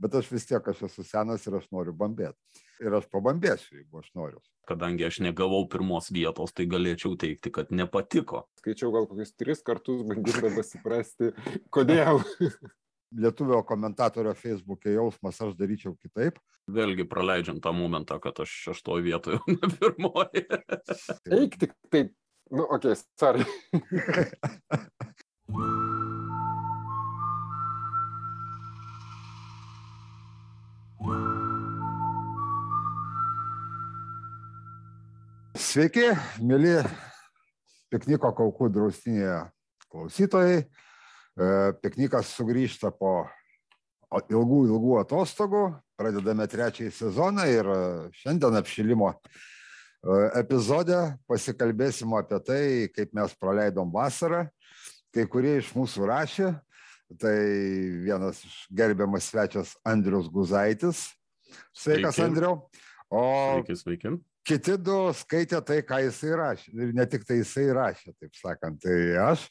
bet aš vis tiek aš esu senas ir aš noriu bambėti. Ir aš pabambėsiu, jeigu aš noriu. Kadangi aš negavau pirmos vietos, tai galėčiau teikti, kad nepatiko. Skaičiau gal kokius tris kartus, bandydamas suprasti, kodėl. lietuvio komentatorio Facebook'e jausmas aš daryčiau kitaip. Vėlgi praleidžiam tą momentą, kad aš šeštoje vietoje, o ne pirmoje. Eik tik taip. Nu, okei, okay, sorry. Sveiki, mėly pikniko kaukų draustinėje klausytojai. E, piknikas sugrįžta po ilgų, ilgų atostogų. Pradedame trečiąjį sezoną ir e, šiandien apšilimo e, epizode pasikalbėsim apie tai, kaip mes praleidom vasarą. Kai kurie iš mūsų rašė, tai vienas gerbiamas svečias Andrius Guzaitis. Sveikas. Andriu. O sveiki, sveiki kiti du skaitė tai, ką jisai rašė. Ir ne tik tai jisai rašė, taip sakant. Tai aš,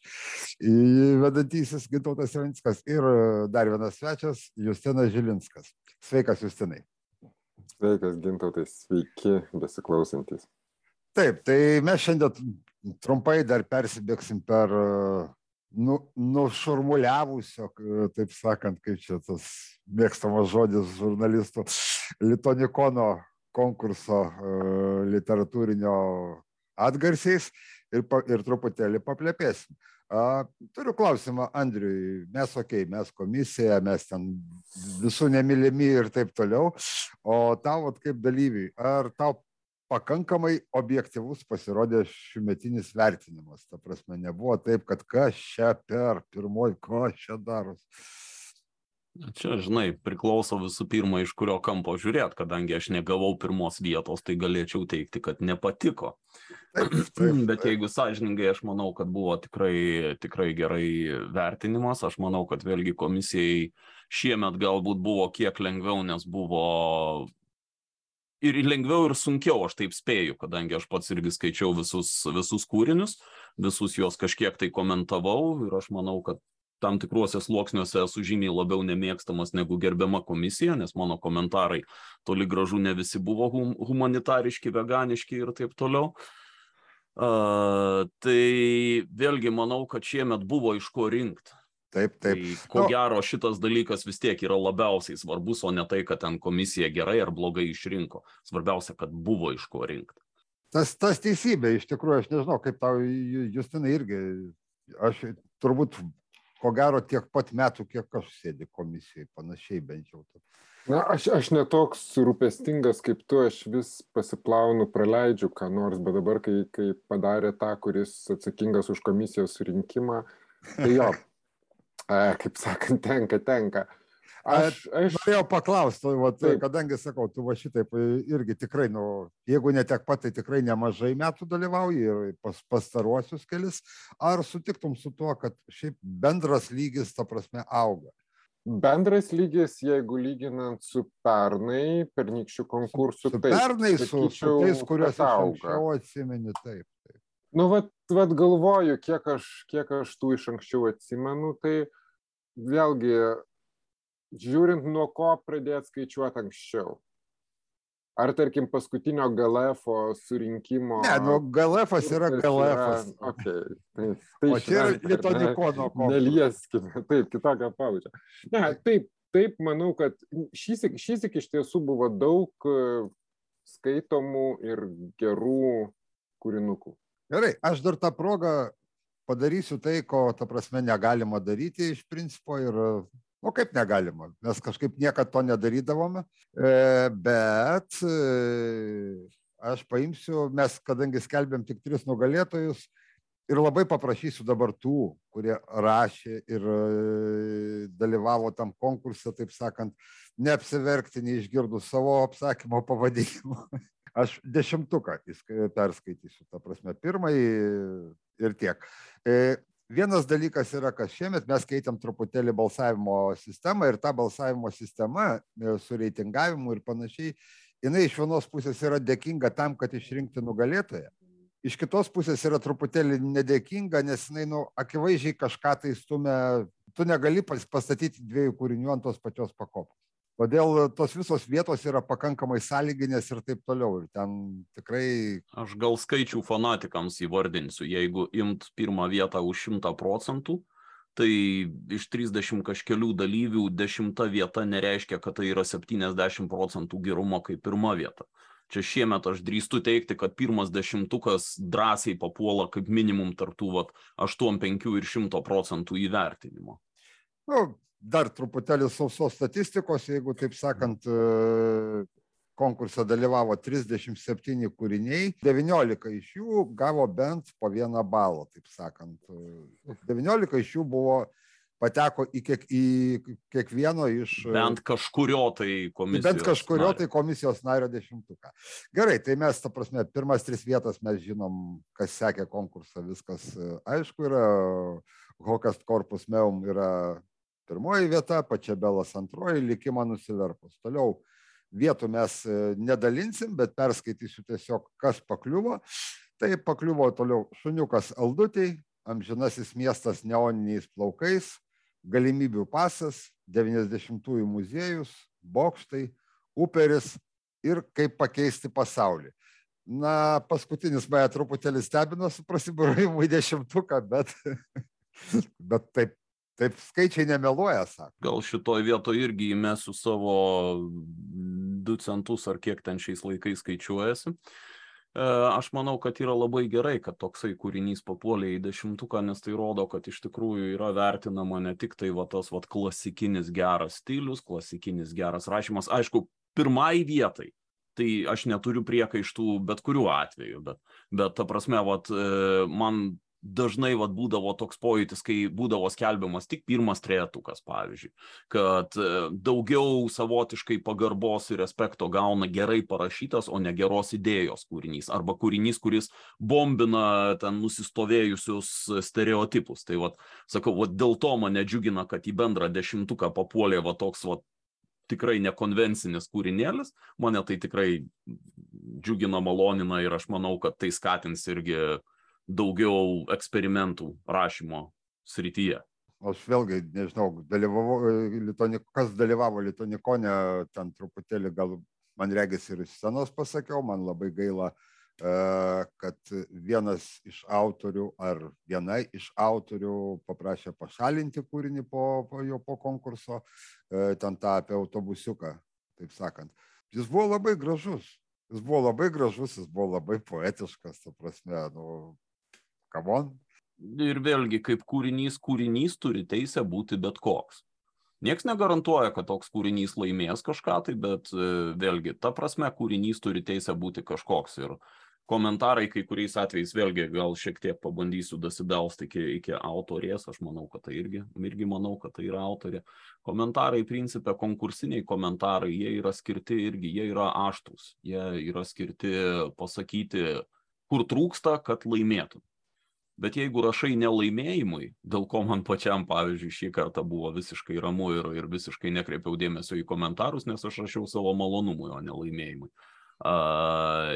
vedantysis Gintautas Jelinskas ir dar vienas svečias, Justinas Žilinskas. Sveikas, Justinai. Sveikas, Gintautai, sveiki, besiklausantis. Taip, tai mes šiandien trumpai dar persibėgsim per nu, nušurmuliavusio, taip sakant, kaip čia tas mėgstamas žodis žurnalistų, Litonikono konkurso e, literatūrinio atgarsiais ir, ir truputėlį paplepėsim. Turiu klausimą Andriui, mes ok, mes komisija, mes ten visų nemylimi ir taip toliau, o tau kaip dalyviui, ar tau pakankamai objektivus pasirodė šiumetinis vertinimas, ta prasme, nebuvo taip, kad kas čia per pirmoji, ko čia daros. Čia, žinai, priklauso visų pirma, iš kurio kampo žiūrėt, kadangi aš negavau pirmos vietos, tai galėčiau teikti, kad nepatiko. Taip, taip, taip. Bet jeigu sąžiningai, aš manau, kad buvo tikrai, tikrai gerai vertinimas, aš manau, kad vėlgi komisijai šiemet galbūt buvo kiek lengviau, nes buvo ir lengviau, ir sunkiau, aš taip spėju, kadangi aš pats irgi skaičiau visus, visus kūrinius, visus juos kažkiek tai komentavau ir aš manau, kad tam tikruose sluoksniuose esu žymiai labiau nemėgstamas negu gerbiama komisija, nes mano komentarai toli gražu ne visi buvo hum, humanitariški, veganiški ir taip toliau. Uh, tai vėlgi manau, kad šiemet buvo iš ko rinkti. Taip, taip. Tai, ko no. gero šitas dalykas vis tiek yra labiausiai svarbus, o ne tai, kad ten komisija gerai ar blogai išrinko. Svarbiausia, kad buvo iš ko rinkti. Tas, tas teisybė, iš tikrųjų, aš nežinau, kaip tau, Justinai, irgi, aš turbūt ko gero tiek pat metų, kiek aš sėdė komisijai, panašiai bent jau. Na, aš, aš netoks rūpestingas kaip tu, aš vis pasiplaunu, praleidžiu ką nors, bet dabar, kai, kai padarė tą, kuris atsakingas už komisijos surinkimą, tai jo, kaip sakant, tenka, tenka. Aš, aš norėjau paklausti, va, kadangi sakau, tu va šitaip e, irgi tikrai, nu, jeigu ne tiek pat, tai tikrai nemažai metų dalyvauji ir pas, pastaruosius kelis, ar sutiktum su tuo, kad šiaip bendras lygis, ta prasme, auga? Bendras lygis, jeigu lyginant su pernai, pernykščių konkursų, su taip, pernai, su, su tais, kuriuos anksčiau atsimeni, taip. taip. Nu, vat, vat galvoju, kiek aš, kiek aš tų iš anksčiau atsimenu, tai vėlgi žiūrint nuo ko pradėt skaičiuot anksčiau. Ar tarkim paskutinio GLF surinkimo. Ne, nu GLF yra GLF. Okay. Tai, tai o čia yra litonikono. Ne, nelieskime, taip, kitokio paučio. Ne, taip, taip, manau, kad šį sik iš tiesų buvo daug e, skaitomų ir gerų kūrinukų. Gerai, aš dar tą progą padarysiu tai, ko, ta prasme, negalima daryti iš principo ir Nu, kaip negalima, mes kažkaip niekada to nedarydavome, e, bet e, aš paimsiu, mes kadangi skelbėm tik tris nugalėtojus ir labai paprašysiu dabar tų, kurie rašė ir e, dalyvavo tam konkurse, taip sakant, neapsiverkti, neišgirdus savo apsakymo pavadinimo. Aš dešimtuką perskaitysiu, ta prasme, pirmąjį ir tiek. Vienas dalykas yra, kad šiemet mes keitėm truputėlį balsavimo sistemą ir ta balsavimo sistema e, su reitingavimu ir panašiai, jinai iš vienos pusės yra dėkinga tam, kad išrinkti nugalėtoją. Iš kitos pusės yra truputėlį nedėkinga, nes jinai, nu, akivaizdžiai kažką tai stumia, tu negali pastatyti dviejų kūrinių ant tos pačios pakopos. Todėl tos visos vietos yra pakankamai sąlyginės ir taip toliau. Ir ten tikrai. Aš gal skaičių fanatikams įvardinsiu. Jeigu imt pirmą vietą už 100 procentų, tai iš 30 kažkelių dalyvių dešimta vieta nereiškia, kad tai yra 70 procentų gerumo kaip pirma vieta. Čia šiemet aš drįstu teikti, kad pirmas dešimtukas drąsiai papuola kaip minimum tartų 8, 5 ir 100 procentų įvertinimo. Nu, dar truputėlį sausos statistikos, jeigu taip sakant, e, konkursą dalyvavo 37 kūriniai, 19 iš jų gavo bent po vieną balą, taip sakant. 19 iš jų buvo pateko į, kiek, į kiekvieno iš. E, bent kažkurio tai komisijos. Bent kažkurio tai komisijos nario dešimtuką. Gerai, tai mes, ta prasme, pirmas tris vietas mes žinom, kas sekė konkursą, viskas e, aišku yra. Hokast Corpus Meum yra pirmoji vieta, pačia Belas antroji, likimą nusiverpus. Toliau vietų mes e, nedalinsim, bet perskaitysiu tiesiog, kas pakliuvo. Tai pakliuvo toliau šuniukas Aldutiai, amžinasis miestas neoniniais plaukais, galimybių pasas, 90-ųjų muziejus, bokštai, uperis ir kaip pakeisti pasaulį. Na, paskutinis mane truputėlį stebino su prasibūrimu į dešimtuką, bet, bet taip Taip skaičiai nemeluoja, sako. Gal šitoje vietoje irgi įmesiu savo du centus ar kiek ten šiais laikais skaičiuojasi. E, aš manau, kad yra labai gerai, kad toksai kūrinys papuolė į dešimtuką, nes tai rodo, kad iš tikrųjų yra vertinama ne tik tai va, tas va, klasikinis geras stilius, klasikinis geras rašymas. Aišku, pirmai vietai tai aš neturiu priekaištų bet kuriuo atveju, bet, bet ta prasme, vat, e, man dažnai vat būdavo toks pojūtis, kai būdavo skelbiamas tik pirmas trejetukas, pavyzdžiui, kad e, daugiau savotiškai pagarbos ir respekto gauna gerai parašytas, o ne geros idėjos kūrinys, arba kūrinys, kuris bombina ten nusistovėjusius stereotipus. Tai vat, sakau, vat dėl to mane džiugina, kad į bendrą dešimtuką papuolė va toks vat tikrai nekonvencinis kūrinėlis, mane tai tikrai džiugina, malonina ir aš manau, kad tai skatins irgi daugiau eksperimentų rašymo srityje. Aš vėlgi, nežinau, dalyvavau, litonik, kas dalyvavo Litonikone, ten truputėlį gal man regis ir scenos pasakiau, man labai gaila, e, kad vienas iš autorių ar viena iš autorių paprašė pašalinti kūrinį po, po jo po konkurso, e, ten tą apie autobusiuką, taip sakant. Jis buvo labai gražus, jis buvo labai gražus, jis buvo labai poetiškas, ta prasme, nu, Come on. Ir vėlgi, kaip kūrinys, kūrinys turi teisę būti bet koks. Niekas negarantuoja, kad toks kūrinys laimės kažką, tai bet e, vėlgi, ta prasme, kūrinys turi teisę būti kažkoks. Ir komentarai kai kuriais atvejais, vėlgi, gal šiek tiek pabandysiu dasibelsti iki, iki autorės, aš manau, kad tai irgi, irgi manau, kad tai yra autorė. Komentarai, principė, konkursiniai komentarai, jie yra skirti irgi, jie yra aštus, jie yra skirti pasakyti, kur trūksta, kad laimėtum bet jeigu rašai nelaimėjimui dėl ko man pačiam pavyzdžiui šį kartą buvo visiškai ramu ir, ir visiškai nekreipiau dėmesio į komentarus, nes aš rašiau savo malonumui, o ne laimėjimui. Uh,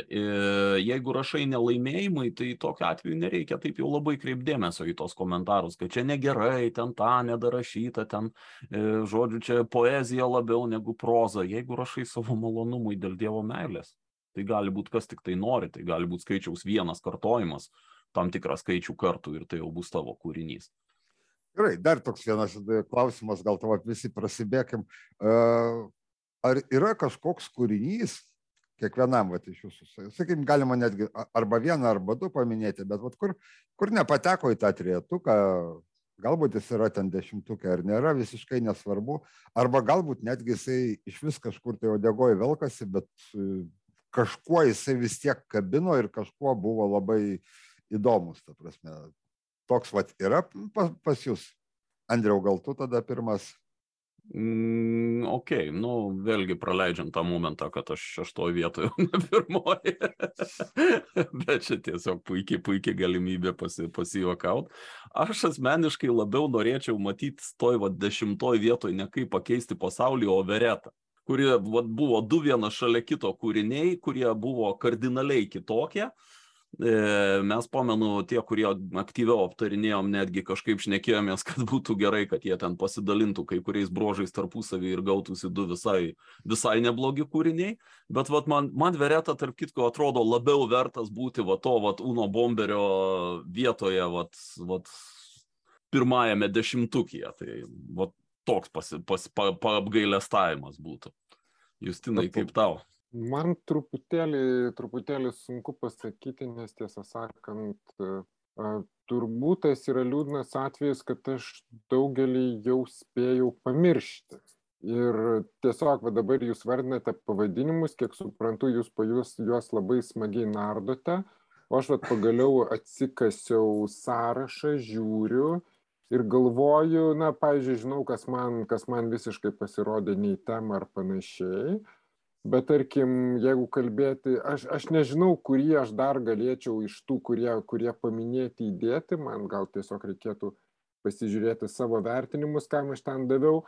jeigu rašai nelaimėjimai, tai tokiu atveju nereikia taip jau labai kreipdėmesio į tos komentarus, kad čia negerai, ten tą nedarašyta, ten, e, žodžiu, čia poezija labiau negu proza. Jeigu rašai savo malonumui dėl Dievo meilės, tai gali būti kas tik tai nori, tai gali būti skaičiaus vienas kartojimas, uh, tam tikrą skaičių kartų ir tai jau bus tavo kūrinys. Gerai, dar toks vienas klausimas, gal tavo visi prasidėkim. Ar yra kažkoks kūrinys, kiekvienam vat, iš jūsų, sakykim, galima netgi arba vieną, arba du paminėti, bet vat, kur, kur nepateko į tą trietuką, galbūt jis yra ten dešimtukė ar nėra, visiškai nesvarbu, arba galbūt netgi jisai iš vis kažkur tai odegoje velkasi, bet kažkuo jisai vis tiek kabino ir kažkuo buvo labai uh, įdomus, ta prasme. Toks vat yra pas, pas jūs. Andriau, gal tu tada pirmas? Mm, ok, nu vėlgi praleidžiant tą momentą, kad aš šeštoje vietoje, ne pirmoje. Bet čia tiesiog puikiai, puikiai galimybė pasi, pasijuokauti. Aš asmeniškai labiau norėčiau matyti toj va, dešimtoje vietoje ne kaip pakeisti pasaulį, o veretą kurie vat, buvo du vienas šalia kito kūriniai, kurie buvo kardinaliai kitokie, mes pamenu, tie, kurie aktyviau aptarinėjom, netgi kažkaip šnekėjomės, kad būtų gerai, kad jie ten pasidalintų kai kuriais brožais tarpusavį ir gautųsi du visai, visai neblogi kūriniai. Bet vat, man, man Vereta, tarp kitko, atrodo labiau vertas būti va to vat, Uno Bomberio vietoje, vat, vat, pirmajame dešimtukyje. Tai vat, toks pasi, pas, pa, paapgailestavimas būtų. Justinai, kaip tau? Man truputėlį, truputėlį sunku pasakyti, nes tiesą sakant, turbūt tas yra liūdnas atvejis, kad aš daugelį jau spėjau pamiršti. Ir tiesiog va, dabar jūs vardinate pavadinimus, kiek suprantu, jūs po jūs juos labai smagiai nardote, o aš va, pagaliau atsikasiau sąrašą, žiūriu ir galvoju, na, pavyzdžiui, žinau, kas man, kas man visiškai pasirodė nei tema ar panašiai bet tarkim jeigu kalbėti aš aš nežinau kurį aš dar galėčiau iš tų kurie kurie paminėti įdėti man gal tiesiog reikėtų pasižiūrėti savo vertinimus kam aš ten daviau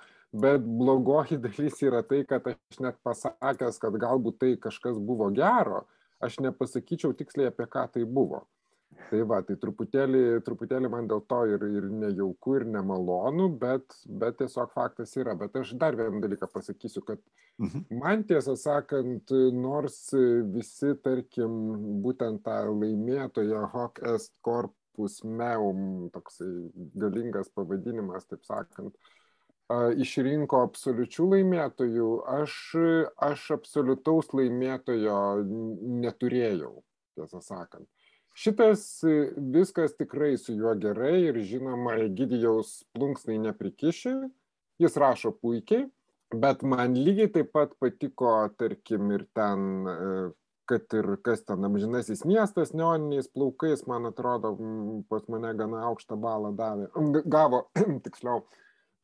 bet blogoji dalis yra tai kad aš net pasakęs kad galbūt tai kažkas buvo gero aš nepasakyčiau tiksliai apie ką tai buvo tai va tai truputėlį truputėlį man dėl to ir ir nejauku ir nemalonu bet bet tiesiog faktas yra bet aš dar vieną dalyką pasakysiu kad mhm. man tiesą sakant nors visi tarkim būtent tą laimėtoją hoc est corpus meum toksai galingas pavadinimas taip sakant išrinko absoliučių laimėtojų aš aš absoliutaus laimėtojo neturėjau tiesą sakant šitas e, viskas tikrai su juo gerai ir žinoma egidijaus plunksnai neprikiši. Jis rašo puikiai bet man lygiai taip pat patiko tarkim ir ten e, kad ir kas ten amžinasis miestas neoniniais plaukais man atrodo pas mane gana aukštą balą davė gavo tiksliau.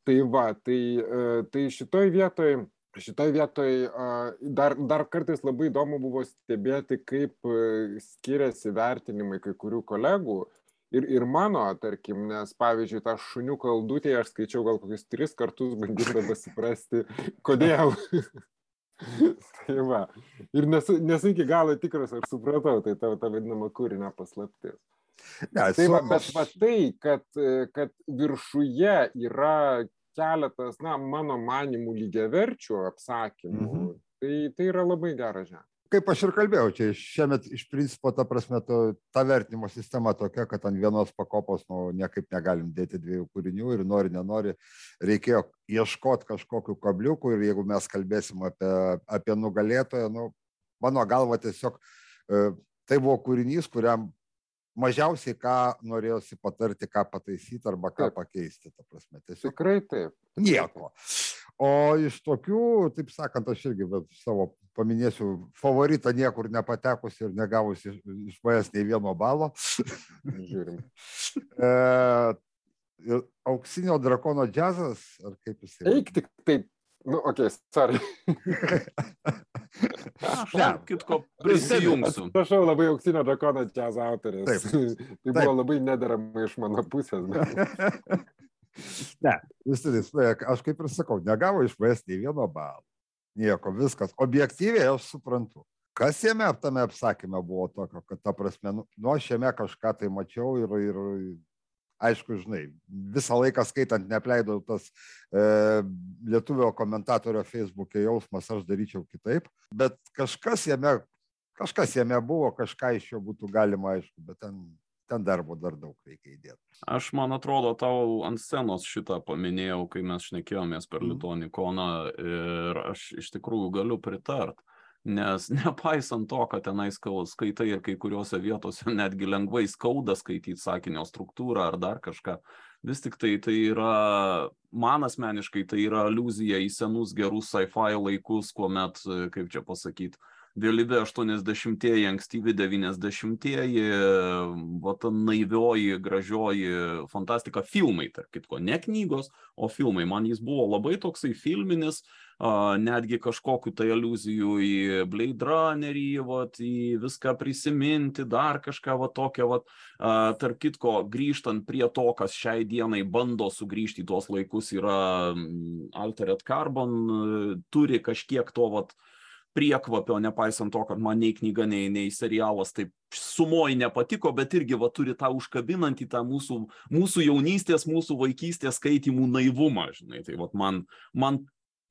Tai va tai e, tai šitoj vietoj šitoj vietoj dar dar kartais labai įdomu buvo stebėti kaip skiriasi vertinimai kai kurių kolegų ir ir mano tarkim nes pavyzdžiui tą šuniuko aldutėje aš skaičiau gal kokius tris kartus bandydamas suprasti kodėl. Tai va. Ir nesu nesu iki galo tikras ar supratau tai ta ta vadinama kūrinio paslaptis. Ne, tai va, bet va tai, kad, kad viršuje yra keletas, na, mano manimų lygiaverčių apsakymų, mhm. tai, tai yra labai gera žemė. Kaip aš ir kalbėjau, čia šiemet iš principo ta prasme to, ta vertinimo sistema tokia, kad ant vienos pakopos nu, niekaip negalim dėti dviejų kūrinių ir nori, nenori, reikėjo ieškoti kažkokiu kabliuku ir jeigu mes kalbėsim apie, apie nugalėtoją, nu, mano galva tiesiog e, tai buvo kūrinys, kuriam mažiausiai ką norėjosi patarti, ką pataisyti arba ką taip. pakeisti. Ta prasme, tiesiog Tikrai taip. Nieko. O iš tokių, taip sakant, aš irgi savo paminėsiu favoritą niekur nepatekusi ir negavusi iš manęs nei vieno balo. Žiūrim. e, auksinio drakono džiazas, ar kaip jis yra? Eik tik taip, nu, okei, okay, sorry. Aš ne, kitko prisijungsiu. Prašau, labai auksinio drakono džiaz autoris. Taip. tai buvo Taip. labai nederamai iš mano pusės. Bet... ne, vis tik, aš kaip ir sakau, negavo iš manęs nei vieno balo. Nieko, viskas. Objektyviai aš suprantu. Kas jame tame apsakyme buvo tokio, kad ta prasme, nu, nu aš jame kažką tai mačiau ir, ir aišku, žinai, visą laiką skaitant nepleidau tas e, lietuvio komentatorio Facebook'e jausmas, aš daryčiau kitaip, bet kažkas jame, kažkas jame buvo, kažką iš jo būtų galima, aišku, bet ten, ten darbo dar daug reikia įdėti. Aš, man atrodo, tau ant scenos šitą paminėjau, kai mes šnekėjomės per mhm. Litonikoną ir aš iš tikrųjų galiu pritart nes nepaisant to kad tenais skaitai ir kai kuriose vietose netgi lengvai skauda skaityt sakinio struktūrą ar dar kažką vis tiktai tai yra man asmeniškai tai yra aliuzija į senus gerus sci-fi laikus kuomet kaip čia pasakyt vėlyvi aštuoniasdešimtieji ankstyvi devyniasdešimtieji va ta naivioji gražioji fantastika filmai tarp kitko ne knygos o filmai. Man jis buvo labai toksai filminis netgi kažkokiu tai aliuzijų į Blade Runnerį, vat, į viską prisiminti, dar kažką va tokio, vat, tarp kitko, grįžtant prie to, kas šiai dienai bando sugrįžti į tuos laikus, yra Altered Carbon, turi kažkiek to vat, priekvapio, nepaisant to, kad man nei knyga, nei, nei serialas taip sumoji nepatiko, bet irgi va turi tą užkabinantį tą mūsų, mūsų jaunystės, mūsų vaikystės skaitimų naivumą, žinai. Tai va man, man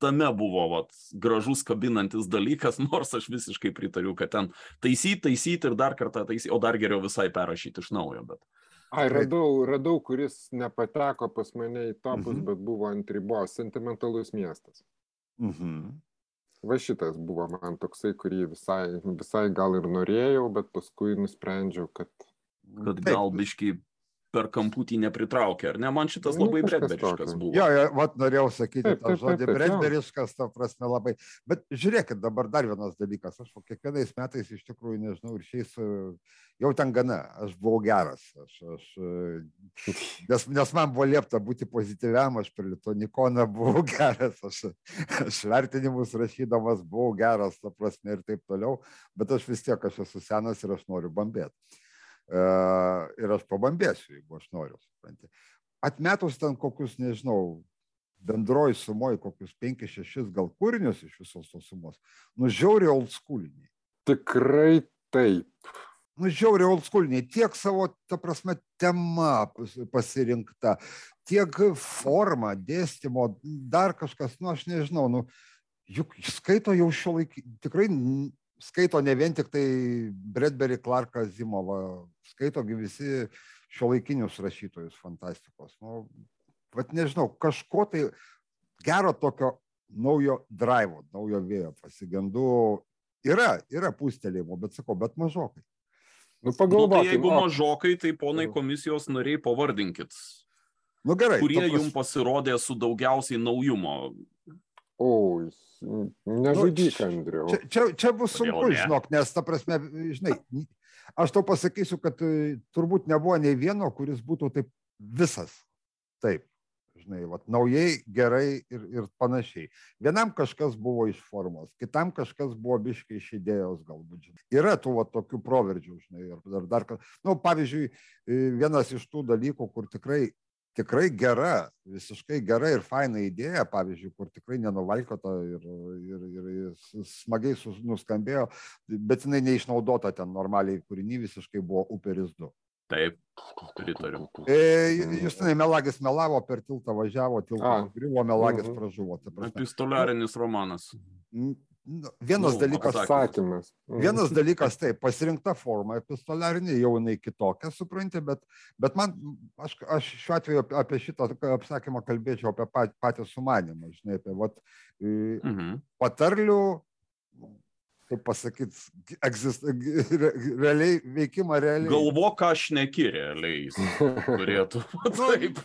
tame buvo vat, gražus kabinantis dalykas, nors aš visiškai pritariu, kad ten taisyti, taisyti ir dar kartą taisyti, o dar geriau visai perrašyti iš naujo. Bet... Ai, radau, radau, kuris nepateko pas mane į topus, mhm. bet buvo ant ribos, sentimentalus miestas. Mhm. Va šitas buvo man toksai, kurį visai, visai gal ir norėjau, bet paskui nusprendžiau, kad... Kad gal biškai per kamputį nepritraukia, ar ne? Man šitas nu, labai nu, bredberiškas buvo. Jo, jo, vat norėjau sakyti taip, tą žodį bredberiškas, ta prasme labai. Bet žiūrėkit, dabar dar vienas dalykas. Aš kiekvienais metais iš tikrųjų nežinau ir šiais jau ten gana, aš buvau geras. Aš, aš, nes, nes man buvo liepta būti pozityviam, aš per Litonikoną buvau geras, aš, aš vertinimus rašydamas buvau geras, ta prasme ir taip toliau, bet aš vis tiek aš esu senas ir aš noriu bambėti ir aš pabambėsiu, jeigu aš noriu, supranti. Atmetus ten kokius, nežinau, bendroji sumoji kokius 5-6 gal kūrinius iš visos tos sumos, nu žiauriai old schooliniai. Tikrai taip. Nu žiauriai old schooliniai, tiek savo, ta prasme, tema pasirinkta, tiek forma, dėstymo, dar kažkas, nu aš nežinau, nu juk skaito jau šio laikį, tikrai skaito ne vien tik tai Bredberį, Clarką, Zimovą, skaito visi šio laikinius rašytojus fantastikos. Nu, vat nežinau, kažko tai gero tokio naujo drivo, naujo vėjo pasigendu. Yra, yra pustelėjimo, bet sakau, bet mažokai. Nu, pagalvokime. Nu, tai jeigu mažokai, tai ponai komisijos nariai pavardinkit. Nu, gerai. Kurie pras... jums pasirodė su daugiausiai naujumo? Oi, nežudyk, nu, Andriu. Čia, čia, čia bus sunku, ne? žinok, nes ta prasme, žinai, aš tau pasakysiu, kad e, turbūt nebuvo nei vieno, kuris būtų taip visas. Taip, žinai, vat, naujai, gerai ir, ir panašiai. Vienam kažkas buvo iš formos, kitam kažkas buvo biškai iš idėjos galbūt. Žinai. Yra tų vat, tokių proveržių, žinai, ir dar, dar, nu, pavyzdžiui, e, vienas iš tų dalykų, kur tikrai tikrai gera, visiškai gera ir faina idėja, pavyzdžiui, kur tikrai nenuvalkota ir, ir, ir, ir smagiai nuskambėjo, bet jinai neišnaudota ten normaliai kūrinį, visiškai buvo Uperis 2. Taip, pritariu. E, Justinai Melagis melavo, per tiltą važiavo, tiltas griuvo, Melagis mhm. pražuvo. Epistoliarinis romanas. Nu, vienas nu, dalykas atsakymas. Mhm. Vienas dalykas taip, pasirinkta forma epistoliarinė, jau jinai kitokia, supranti, bet, bet man, aš, aš šiuo atveju apie šitą apsakymą kalbėčiau apie patį sumanimą, žinai, apie vat, mhm. patarlių kaip pasakyt, egzist, realiai veikimą realiai. Galvo, ką aš neki realiai turėtų nu, taip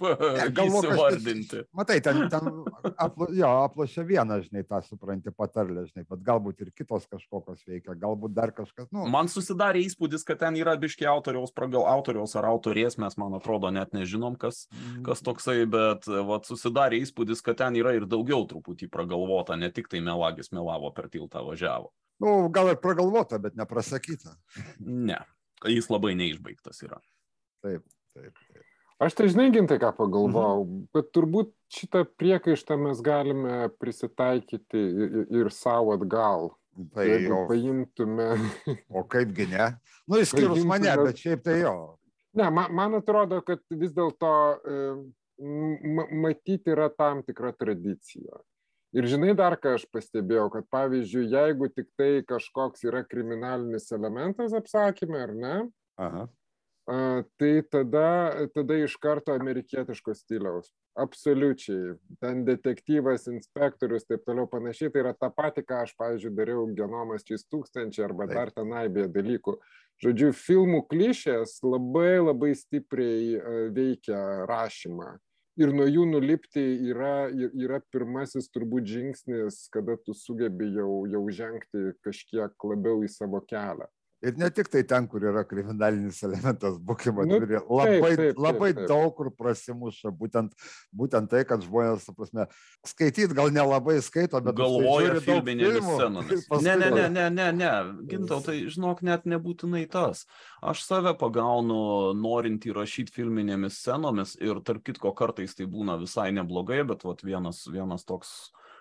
įsivardinti. Matai, ten, ten aplo, jo, aplošia vieną, žinai, tą supranti patarlę, žinai, bet galbūt ir kitos kažkokios veikia, galbūt dar kažkas. Nu. Man susidarė įspūdis, kad ten yra biški autoriaus, pragal autoriaus ar autorės, mes man atrodo net nežinom, kas, mm. kas toksai, bet vat, susidarė įspūdis, kad ten yra ir daugiau truputį pragalvota, ne tik tai melagis melavo per tiltą važiavo. Nu, gal ir pragalvota, bet neprasakyta. Ne, jis labai neišbaigtas yra. Taip, taip. taip. Aš tai žinai, gintai, ką pagalvojau, mhm. kad turbūt šitą priekaištą mes galime prisitaikyti ir, ir savo atgal. Tai jau paimtume. O kaipgi ne? Nu, išskyrus mane, bet šiaip tai jo. Ne, man, man atrodo, kad vis dėlto e, matyti yra tam tikra tradicija. Ir žinai dar, ką aš pastebėjau, kad pavyzdžiui, jeigu tik tai kažkoks yra kriminalinis elementas apsakymė, ar ne, Aha. A, tai tada, tada iš karto amerikietiško stiliaus. Absoliučiai. Ten detektyvas, inspektorius, taip toliau panašiai. Tai yra ta pati, ką aš, pavyzdžiui, dariau genomas 3000 arba taip. dar tenai be dalykų. Žodžiu, filmų klišės labai labai stipriai veikia rašymą ir nuo jų nulipti yra, yra pirmasis turbūt žingsnis, kada tu sugebi jau, jau žengti kažkiek labiau į savo kelią. Ir ne tik tai ten, kur yra kriminalinis elementas, būkime nu, atviri, labai, taip, taip, labai taip, taip. daug kur prasimuša, būtent, būtent tai, kad žmonės, prasme, skaityt gal nelabai skaito, bet galvoja filminėmis scenomis. Ne, ne, ne, ne, ne, ne, gintau, tai žinok, net nebūtinai tas. Aš save pagaunu norint įrašyti filminėmis scenomis ir tarp kitko kartais tai būna visai neblogai, bet vat, vienas, vienas toks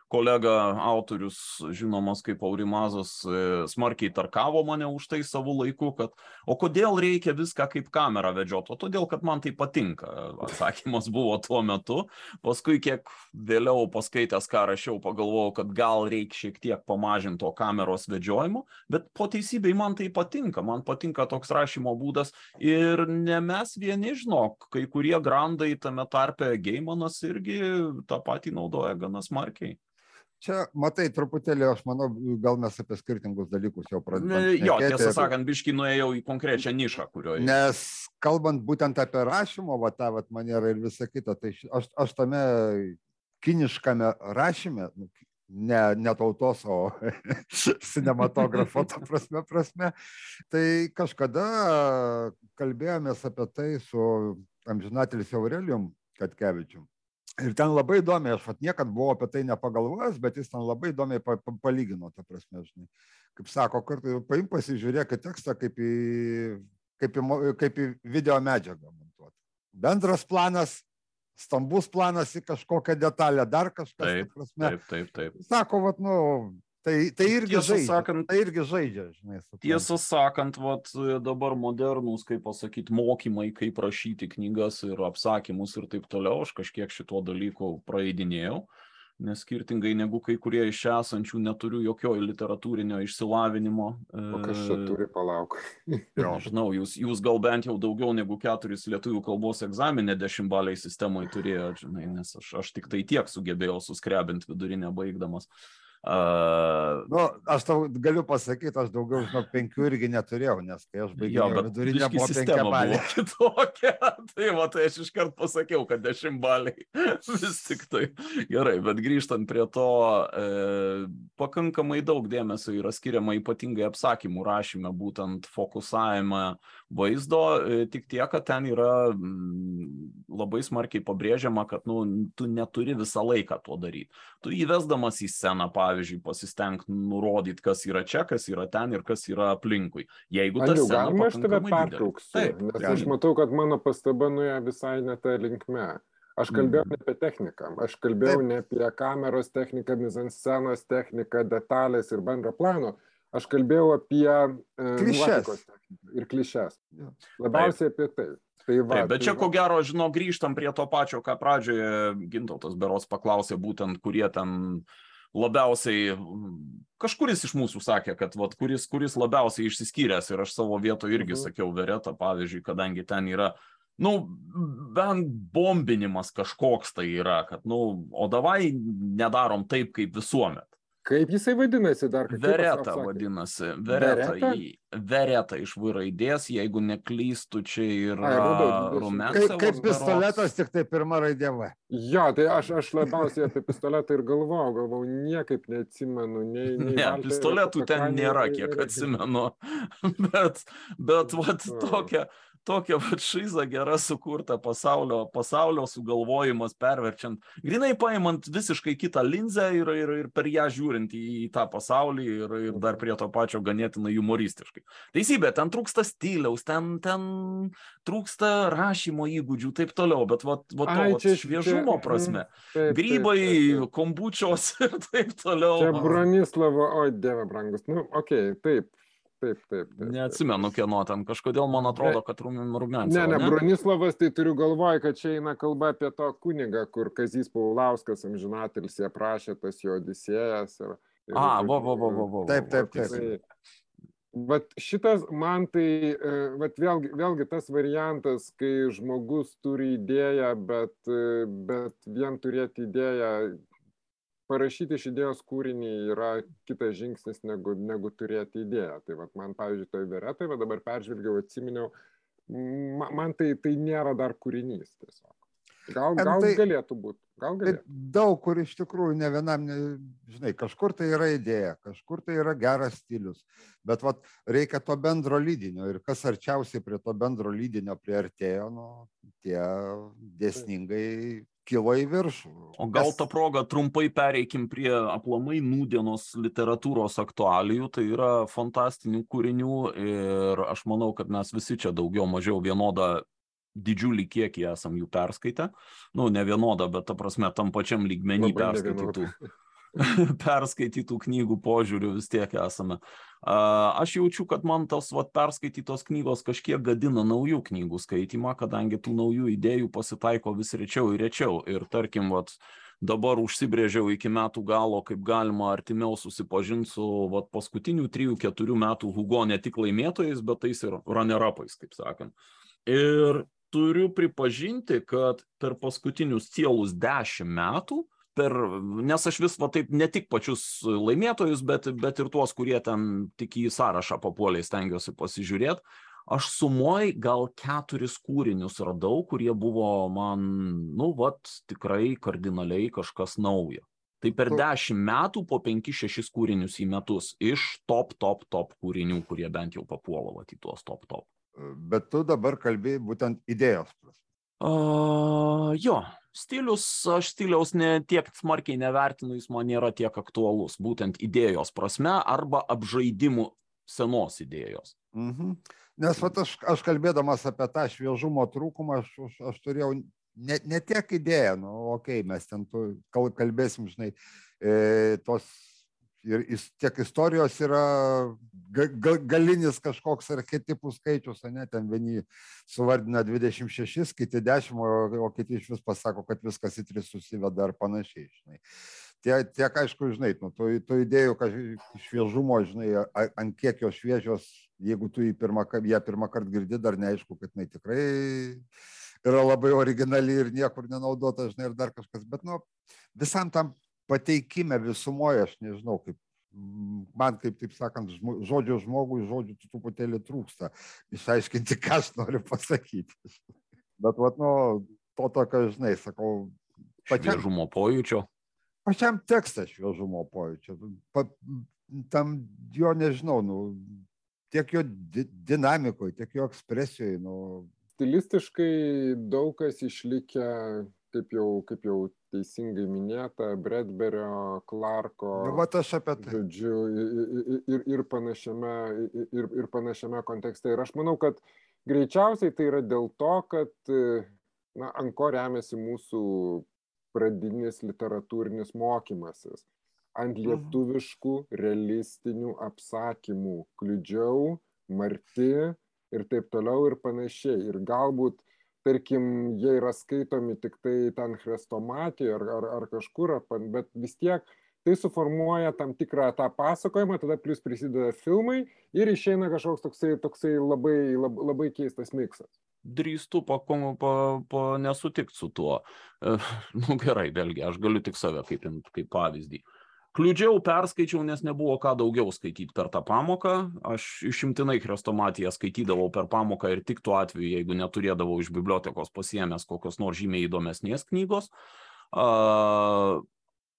kolega autorius, žinomas kaip Aurimazas, e, smarkiai tarkavo mane už tai savo laiku, kad o kodėl reikia viską kaip kamerą vedžioti, o todėl, kad man tai patinka. Atsakymas buvo tuo metu. Paskui, kiek vėliau paskaitęs, ką rašiau, pagalvojau, kad gal reikia šiek tiek pamažinti to kameros vedžiojimo, bet po teisybei man tai patinka. Man patinka toks rašymo būdas ir ne mes vieni, žinok, kai kurie grandai tame tarpe Geimanas irgi tą patį naudoja gana smarkiai. Čia, matai, truputėlį, aš manau, gal mes apie skirtingus dalykus jau pradėjome. Jo, tiesą sakant, biški nuėjau į konkrečią nišą, kurioje. Nes kalbant būtent apie rašymo, va tą va, manierą ir visą kitą, tai aš, aš tame kiniškame rašyme, nu, ne, ne tautos, o cinematografo, to prasme, prasme, tai kažkada kalbėjomės apie tai su amžinatelis Aurelijum Katkevičium. Ir ten labai įdomiai, aš vat niekad buvau apie tai nepagalvojęs, bet jis ten labai įdomiai pa, pa, palygino, ta prasme, žinai. Kaip sako, kartu paim pasižiūrėk tekstą kaip į, kaip, į, kaip į video medžiagą montuoti. Bendras planas, stambus planas į kažkokią detalę, dar kažkas. Taip, prasme, taip, taip, taip. Sako, vat, nu, Tai, tai, irgi tiesą žaidžia, sakant, tai irgi žaidžia, žinai. Tiesą sakant, vat, dabar modernus, kaip pasakyti, mokymai, kaip rašyti knygas ir apsakymus ir taip toliau, aš kažkiek šituo dalyku praeidinėjau, nes skirtingai negu kai kurie iš esančių neturiu jokio literatūrinio išsilavinimo. O kas čia turi palauk? Nežinau, jūs, jūs gal bent jau daugiau negu keturis lietuvių kalbos egzaminę dešimtbaliai sistemoje turėjote, žinai, nes aš, aš tik tai tiek sugebėjau suskrebinti vidurinę baigdamas. Uh, Uh, nu, aš tau galiu pasakyti, aš daugiau, žinok, penkių irgi neturėjau, nes kai aš baigiau vidurinę buvo penkia balė. Kitokia, tai va, tai aš iškart pasakiau, kad dešimt baliai. Vis tik tai. Gerai, bet grįžtant prie to, e, pakankamai daug dėmesio yra skiriama ypatingai apsakymų rašyme, būtent fokusavimą vaizdo, e, tik tiek, kad ten yra mm, labai smarkiai pabrėžiama, kad nu, tu neturi visą laiką to daryti. Tu įvesdamas į sceną, pavyzdžiui, pasistengti nurodyti, kas yra čia, kas yra ten ir kas yra aplinkui. Jeigu tas galima aš tave pertrauksiu, Taip, nes galim. aš matau, kad mano pastaba nuėjo visai ne tą linkme. Aš kalbėjau mm. ne apie techniką, aš kalbėjau Taip. ne apie kameros techniką, mizanscenos techniką, detalės ir bendrą plano. Aš kalbėjau apie e, klišes. Ir klišes. Labiausiai Taip. apie tai. Tai va, Taip, bet tai čia va. ko gero, žinau, grįžtam prie to pačio, ką pradžioje Gintautas Beros paklausė, būtent kurie ten labiausiai, kažkuris iš mūsų sakė, kad vat, kuris, kuris labiausiai išsiskyręs ir aš savo vietoje irgi mhm. sakiau Vereta, pavyzdžiui, kadangi ten yra, nu, bent bombinimas kažkoks tai yra, kad, nu, o davai nedarom taip, kaip visuomet. Kaip jisai vadinasi dar? Vereta vadinasi. Vereta, Vereta? Vereta iš V raidės, jeigu neklystu, čia yra rumens. Kaip, kaip pistoletas, tik tai pirma raidė V. Jo, tai aš, aš labiausiai apie pistoletą ir galvojau, galvojau, niekaip neatsimenu. Nei, nei ne, pistoletų ten nėra, kiek atsimenu. bet, bet, vat, tokia tokia vat šiza gera sukurta pasaulio, pasaulio sugalvojimas perverčiant, grinai paimant visiškai kitą linzę ir, ir, ir per ją žiūrint į, tą pasaulį ir, ir dar prie to pačio ganėtinai humoristiškai. Teisybė, ten trūksta stiliaus, ten, ten trūksta rašymo įgūdžių, taip toliau, bet vat, vat to Ai, vat, čia, šviežumo čia, prasme. Taip, Grybai, taip, taip, taip. kombučios ir taip toliau. Čia Bronislavo, oi dieve brangus, nu, okei, okay, taip Taip, taip, taip. Neatsimenu, kieno ten. Kažkodėl man atrodo, kad Rumiansas. Ne, ne, ne, Bronislavas, tai turiu galvoje, kad čia eina kalba apie to kunigą, kur Kazys Paulauskas amžinatelis aprašė tas jo odisėjas. Ir, ir, A, vo, vo, vo, vo, vo. Taip, taip, taip. Tai, Vat šitas man tai, e, vat vėlgi, vėlgi tas variantas, kai žmogus turi idėją, bet, e, bet vien turėti idėją parašyti iš idėjos kūrinį yra kitas žingsnis negu, negu turėti idėją. Tai vat, man, pavyzdžiui, toj veretai, va dabar peržvelgiau, atsiminiau, man, tai, tai nėra dar kūrinys tiesiog. Gal, gal tai, galėtų būti. Gal galėtų. Tai daug kur iš tikrųjų ne vienam, ne, žinai, kažkur tai yra idėja, kažkur tai yra geras stilius, bet vat, reikia to bendro lydinio ir kas arčiausiai prie to bendro lydinio priartėjo, nu, tie dėsningai kilo į viršų. O gal tą progą trumpai pereikim prie aplamai nūdienos literatūros aktualijų, tai yra fantastinių kūrinių ir aš manau, kad mes visi čia daugiau mažiau vienodą didžiulį kiekį esam jų perskaitę. Nu, ne vienodą, bet ta prasme tam pačiam lygmenį perskaitytų. perskaitytų knygų požiūrių vis tiek esame. Aš jaučiu, kad man tos vat, perskaitytos knygos kažkiek gadina naujų knygų skaitimą, kadangi tų naujų idėjų pasitaiko vis rečiau ir rečiau. Ir tarkim, vat, dabar užsibrėžiau iki metų galo, kaip galima artimiau susipažinti su vat, paskutinių 3-4 metų Hugo ne tik laimėtojais, bet tais ir runner-upais, kaip sakant. Ir turiu pripažinti, kad per paskutinius cielus 10 metų per, nes aš vis va taip ne tik pačius laimėtojus, bet, bet ir tuos, kurie ten tik į sąrašą papuoliai stengiuosi pasižiūrėti. Aš sumoj gal keturis kūrinius radau, kurie buvo man, nu, vat, tikrai kardinaliai kažkas naujo. Tai per dešimt metų po penkis, šešis kūrinius į metus iš top, top, top kūrinių, kurie bent jau papuola vat, į tuos top, top. Bet tu dabar kalbėjai būtent idėjos prasme. Uh, jo, stilius, aš stiliaus ne tiek smarkiai nevertinu, jis man nėra tiek aktualus, būtent idėjos prasme arba apžaidimų senos idėjos. Mhm. Nes vat, aš, aš kalbėdamas apie tą šviežumo trūkumą, aš, aš, aš turėjau ne, ne tiek idėją, nu, okei, okay, mes ten tu, kalbėsim, žinai, e, tos ir tiek istorijos yra ga, ga, galinis kažkoks archetipų skaičius, ne, ten vieni suvardina 26, kiti 10, o, o kiti iš vis pasako, kad viskas į 3 susiveda ar panašiai, žinai. Tie, tiek aišku, žinai, nu, tų, tų idėjų šviežumo, žinai, ant kiek jos šviežios, jeigu tu pirmą, ją pirmą kartą girdi, dar neaišku, kad jinai tikrai yra labai originali ir niekur nenaudota, žinai, ir dar kažkas, bet, nu, visam tam pateikime visumoje, aš nežinau, kaip man, kaip taip sakant, žodžio žmogui, žodžių truputėlį trūksta, išaiškinti, ką aš noriu pasakyti. Bet, vat, nu, to tokio, žinai, sakau, pačiam. Šviežumo pojūčio. Pačiam tekstą šviežumo pojūčio. Pa, tam jo nežinau, nu, tiek jo di dinamikoje, tiek jo ekspresijoje. Nu. Stilistiškai daug kas išlikę kaip jau, kaip jau teisingai minėta, Bradberio, Clarko. Nu, va, aš apie tai. Žodžiu, ir, ir, ir, panašiame, ir, ir panašiame kontekste. Ir aš manau, kad greičiausiai tai yra dėl to, kad, na, ant ko remiasi mūsų pradinis literatūrinis mokymasis. Ant mhm. lietuviškų realistinių apsakymų. Kliudžiau, marti ir taip toliau ir panašiai. Ir galbūt tarkim jie yra skaitomi tiktai ten chrestomatijoj ar, ar, ar kažkur, bet vis tiek tai suformuoja tam tikrą tą pasakojimą, tada plus prisideda filmai ir išeina kažkoks toksai, toksai labai, labai, keistas miksas. Drįstu pa, pa, pa nesutikti su tuo. E, nu gerai, vėlgi, aš galiu tik save kaip, kaip pavyzdį. Uh, kliudžiau perskaičiau nes nebuvo ką daugiau skaityt per tą pamoką. Aš išimtinai chrestomatiją skaitydavau per pamoką ir tik tuo atveju jeigu neturėdavau iš bibliotekos pasiėmęs kokios nors žymiai įdomesnės knygos. A,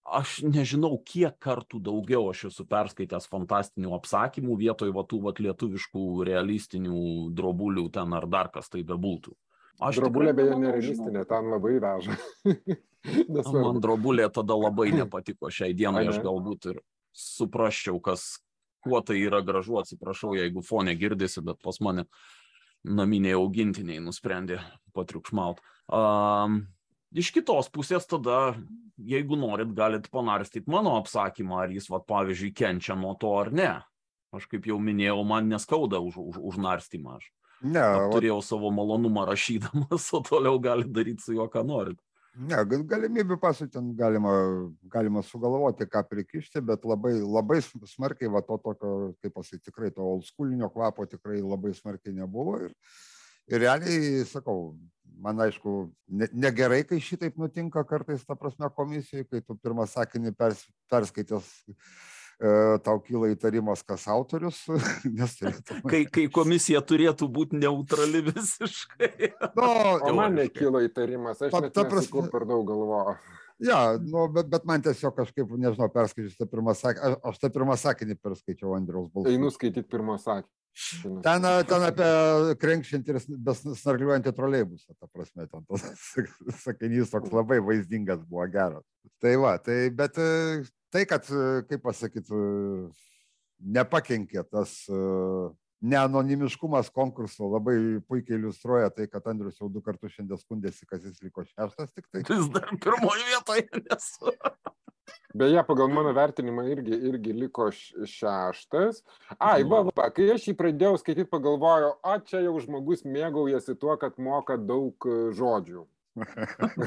aš nežinau kiek kartų daugiau aš esu perskaitęs fantastinių apsakymų vietoj va tų vat lietuviškų realistinių drobulių ten ar dar kas tai bebūtų Aš drobulė beje nerealistinė, ten labai veža. Man drobulė tada labai nepatiko šiai dienai, aš galbūt ir suprasčiau, kas, kuo tai yra gražu, atsiprašau, jeigu fone girdisi, bet pas mane naminiai augintiniai nusprendė patriukšmaut. Um, iš kitos pusės tada, jeigu norit, galit panarstyti mano apsakymą, ar jis, va, pavyzdžiui, kenčia nuo to ar ne. Aš kaip jau minėjau, man neskauda už, už, už narstymą. Aš Ne. Turėjau savo malonumą rašydamas, o toliau gali daryti su juo, ką norit. Ne, galimybių pasų ten galima, galima sugalvoti, ką prikišti, bet labai, labai smarkiai, va to tokio, kaip pasakyti, tikrai to oldschoolinio kvapo tikrai labai smarkiai nebuvo. Ir, ir realiai, sakau, man aišku, ne, negerai, kai šitaip nutinka kartais, ta prasme, komisijoje, kai tu pirmą sakinį pers, perskaitęs tau kyla įtarimas, kas autorius. Turėtų... Kai, kai komisija turėtų būti neutrali visiškai. No, o man nekyla įtarimas, aš ta, ta prasme, per daug galvoju. Ja, nu, bet, bet man tiesiog kažkaip, nežinau, perskaičius tą pirmą sakinį, aš, aš tą pirmą sakinį perskaičiau Andriaus balsą. Einu skaityti pirmą sakinį. Ten, ten apie krenkščiantį ir besnargliuojantį troleibusą, ta prasme, ten tas sakinys toks labai vaizdingas buvo geras. Tai va, tai, bet tai, kad, kaip pasakyti, nepakenkė tas neanonimiškumas konkurso labai puikiai iliustruoja tai, kad Andrius jau du kartus šiandien skundėsi, kad jis liko šeštas tik tai. Vis dar pirmoje vietoje nesu. Beje, pagal mano vertinimą irgi, irgi liko šeštas. Ai, va, va, kai aš jį pradėjau skaityti, pagalvojau, o čia jau žmogus mėgaujasi tuo, kad moka daug e, žodžių.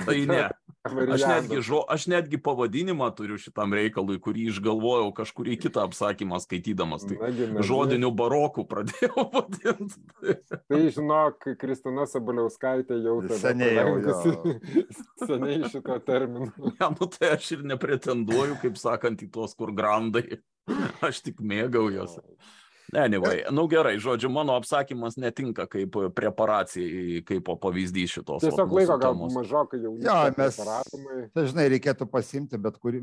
Tai ne. Aš netgi, žo, aš netgi pavadinimą turiu šitam reikalui, kurį išgalvojau kažkurį kitą apsakymą skaitydamas. Tai nagi, nagi. žodiniu baroku pradėjau vadinti. tai žinok, Kristina Sabaliauskaitė jau seniai, jau, seniai šito termino. Ja, nu tai aš ir nepretenduoju, kaip sakant, į tuos, kur grandai. Aš tik mėgaujuosi. Anyway, nu gerai, žodžiu, mano apsakymas netinka kaip preparacijai, kaip pavyzdys šitos. Tiesiog laiko gal mažokai jau. Jo, mes. Dažnai reikėtų pasimti, bet kuri,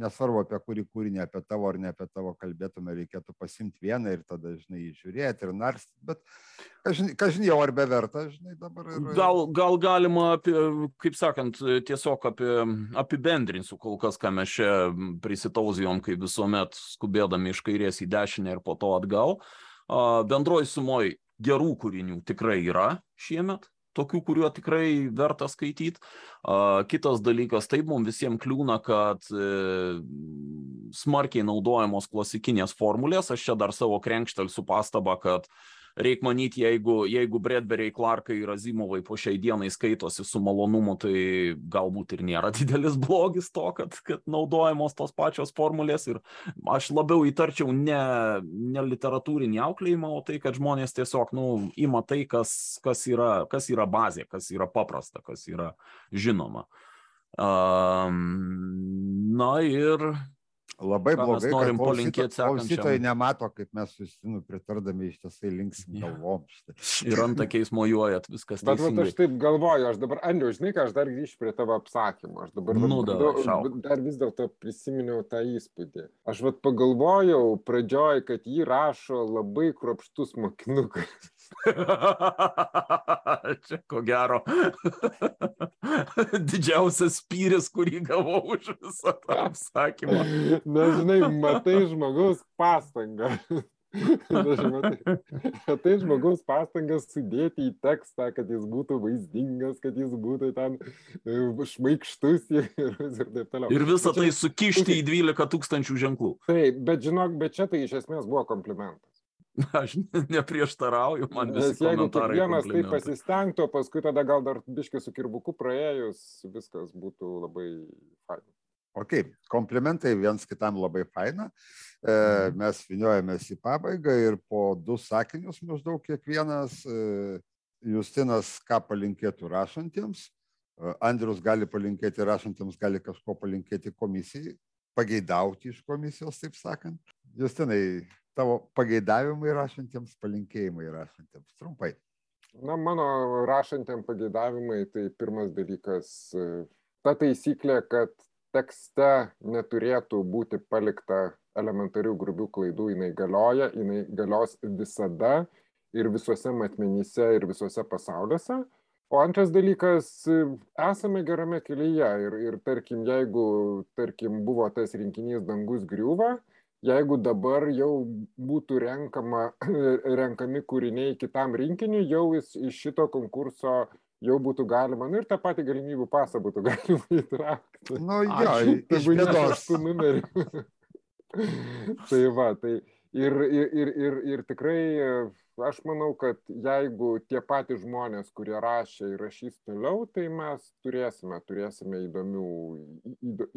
nesvarbu apie kurį kūrinį, apie tavo ar ne apie tavo kalbėtume, reikėtų pasimti vieną ir tada, žinai, žiūrėti ir narsti. Bet, kažin jau ar beverta, žinai, dabar. Ir... Gal, gal galima, apie, kaip sakant, tiesiog apie, apibendrinsiu kol kas, ką mes čia prisitauzijom, kaip visuomet skubėdami iš kairės į dešinę ir po to atgal. Bendroji sumoj gerų kūrinių tikrai yra šiemet, tokių, kuriuo tikrai verta skaityti. Kitas dalykas, taip mums visiems kliūna, kad e, smarkiai naudojamos klasikinės formulės. Aš čia dar savo krenkštelsiu pastabą, kad reik manyti, jeigu, jeigu Bradbury, Clarkai ir Azimovai po šiai dienai skaitosi su malonumu, tai galbūt ir nėra didelis blogis to, kad, kad naudojamos tos pačios formulės. Ir aš labiau įtarčiau ne, ne literatūrinį auklėjimą, o tai, kad žmonės tiesiog nu, ima tai, kas, kas, yra, kas yra bazė, kas yra paprasta, kas yra žinoma. Um, na ir Labai Ką blogai, palinkėti klausytojai nemato, kaip mes susitinu pritardami iš tiesai linksim galvom. Ir antakiais mojuojat, viskas. Bet vat, aš taip galvoju, aš dabar, Andriu, žinai, ką aš dar grįšiu prie tavo apsakymų. Aš dabar nu, da, dar, dar vis dėlto prisiminiau tą įspūdį. Aš vat pagalvojau pradžioj, kad jį rašo labai kropštus mokinukas. Čia ko gero didžiausias spyris, kurį gavau už visą tą apsakymą. Na, žinai, matai žmogaus pastangą. Tai žmogaus pastangas sudėti į tekstą, kad jis būtų vaizdingas, kad jis būtų ten e, šmaikštus ir, ir taip toliau. Ir visą tai sukišti į 12 tūkstančių ženklų. Taip, bet žinok, bet čia tai iš esmės buvo komplimentas. Aš neprieštarauju, man visi Nes jeigu kiekvienas taip pasistengtų, paskui tada gal dar biškai su kirbuku praėjus, viskas būtų labai faina. Ok, komplimentai viens kitam labai faina. E, mhm. mes viniojamės į pabaigą ir po du sakinius maždaug kiekvienas e, Justinas ką palinkėtų rašantiems. E, Andrius gali palinkėti rašantiems, gali kažko palinkėti komisijai, pageidauti iš komisijos, taip sakant. Justinai, tavo pageidavimai rašantiems, palinkėjimai rašantiems? Trumpai. Na, mano rašantiems pageidavimai, tai pirmas dalykas, ta taisyklė, kad tekste neturėtų būti palikta elementarių grubių klaidų, jinai galioja, jinai galios visada ir visuose matmenyse ir visuose pasauliuose. O antras dalykas, esame gerame kelyje ir, ir tarkim, jeigu, tarkim, buvo tas rinkinys dangus griūva, jeigu dabar jau būtų renkama, renkami kūriniai kitam rinkiniui, jau iš šito konkurso jau būtų galima, nu ir tą patį galimybių pasą būtų galima įtraukti. Nu, jo, iš bėdos. numerį. tai va, tai ir, ir, ir, ir, ir tikrai aš manau, kad jeigu tie patys žmonės, kurie rašė ir rašys toliau, tai mes turėsime, turėsime įdomių,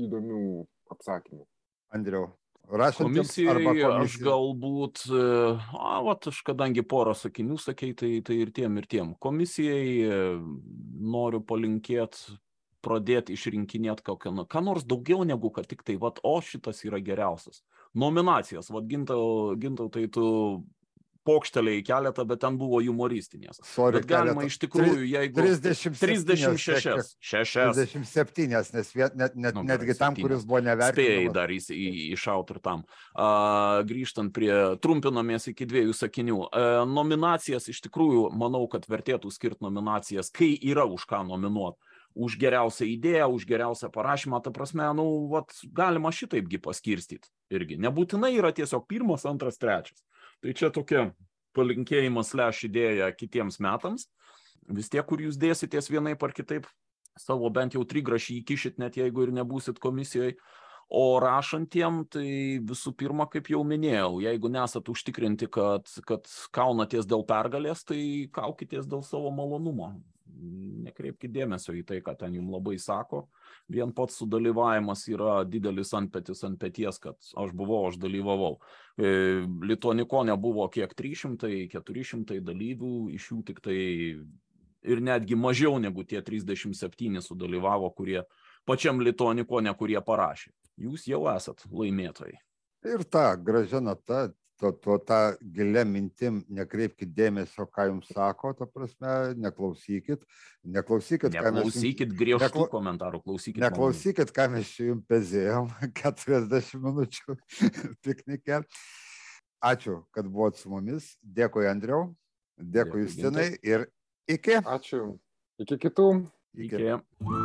įdomių apsakymų. Andriau, Komisijai aš galbūt, e, a, vat, aš kadangi porą sakinių sakei, tai, tai ir tiem, ir tiem. Komisijai e, noriu palinkėti pradėti išrinkinėti kokią, nu, ką nors daugiau negu kad tik tai, vat, o šitas yra geriausias. Nominacijas, vat, gintau, gintau tai tu pokšteliai keletą, bet ten buvo humoristinės. Sorry, bet galima keletą. iš tikrųjų, jeigu 37, 36, 6, 37, nes net, net, net, nu, netgi tam, kuris buvo nevertinamas. Spėjai dar iššauti ir tam. Uh, grįžtant prie, trumpinamės iki dviejų sakinių. Uh, nominacijas iš tikrųjų, manau, kad vertėtų skirti nominacijas, kai yra už ką nominuoti už geriausią idėją, už geriausią parašymą, ta prasme, nu, vat, galima šitaipgi paskirstyti irgi. Nebūtinai yra tiesiog pirmas, antras, trečias. Tai čia tokia palinkėjimas leš idėja kitiems metams. Vis tiek, kur jūs dėsitės vienaip ar kitaip, savo bent jau trigrašį įkišit, net jeigu ir nebūsit komisijoje. o rašantiem tai visų pirma kaip jau minėjau jeigu nesat užtikrinti kad kad kaunatės dėl pergalės tai kaukitės dėl savo malonumo nekreipkit dėmesio į tai ką ten jum labai sako. Vien pats sudalyvavimas yra didelis antpetis ant peties kad aš buvau aš dalyvavau. E, lituanikone buvo kiek trys šimtai keturi šimtai dalyvių iš jų tiktai ir netgi mažiau negu tie trisdešimt septyni sudalyvavo kurie pačiam lituanikone kurie parašė. Jūs jau esat laimėtojai. Ir ta gražia nata tuo, tuo tą gilę mintim nekreipkite dėmesio, ką jums sako, ta prasme, neklausykit, neklausykit, neklausykit griežtų nekla... komentarų, klausykit. Neklausykit, ką mes čia jums pezėjom 40 minučių piknikė. Ačiū, kad buvot su mumis. Dėkui, Andriau. Dėkui, Justinai. Ir iki. Ačiū. Iki kitų. Iki. iki.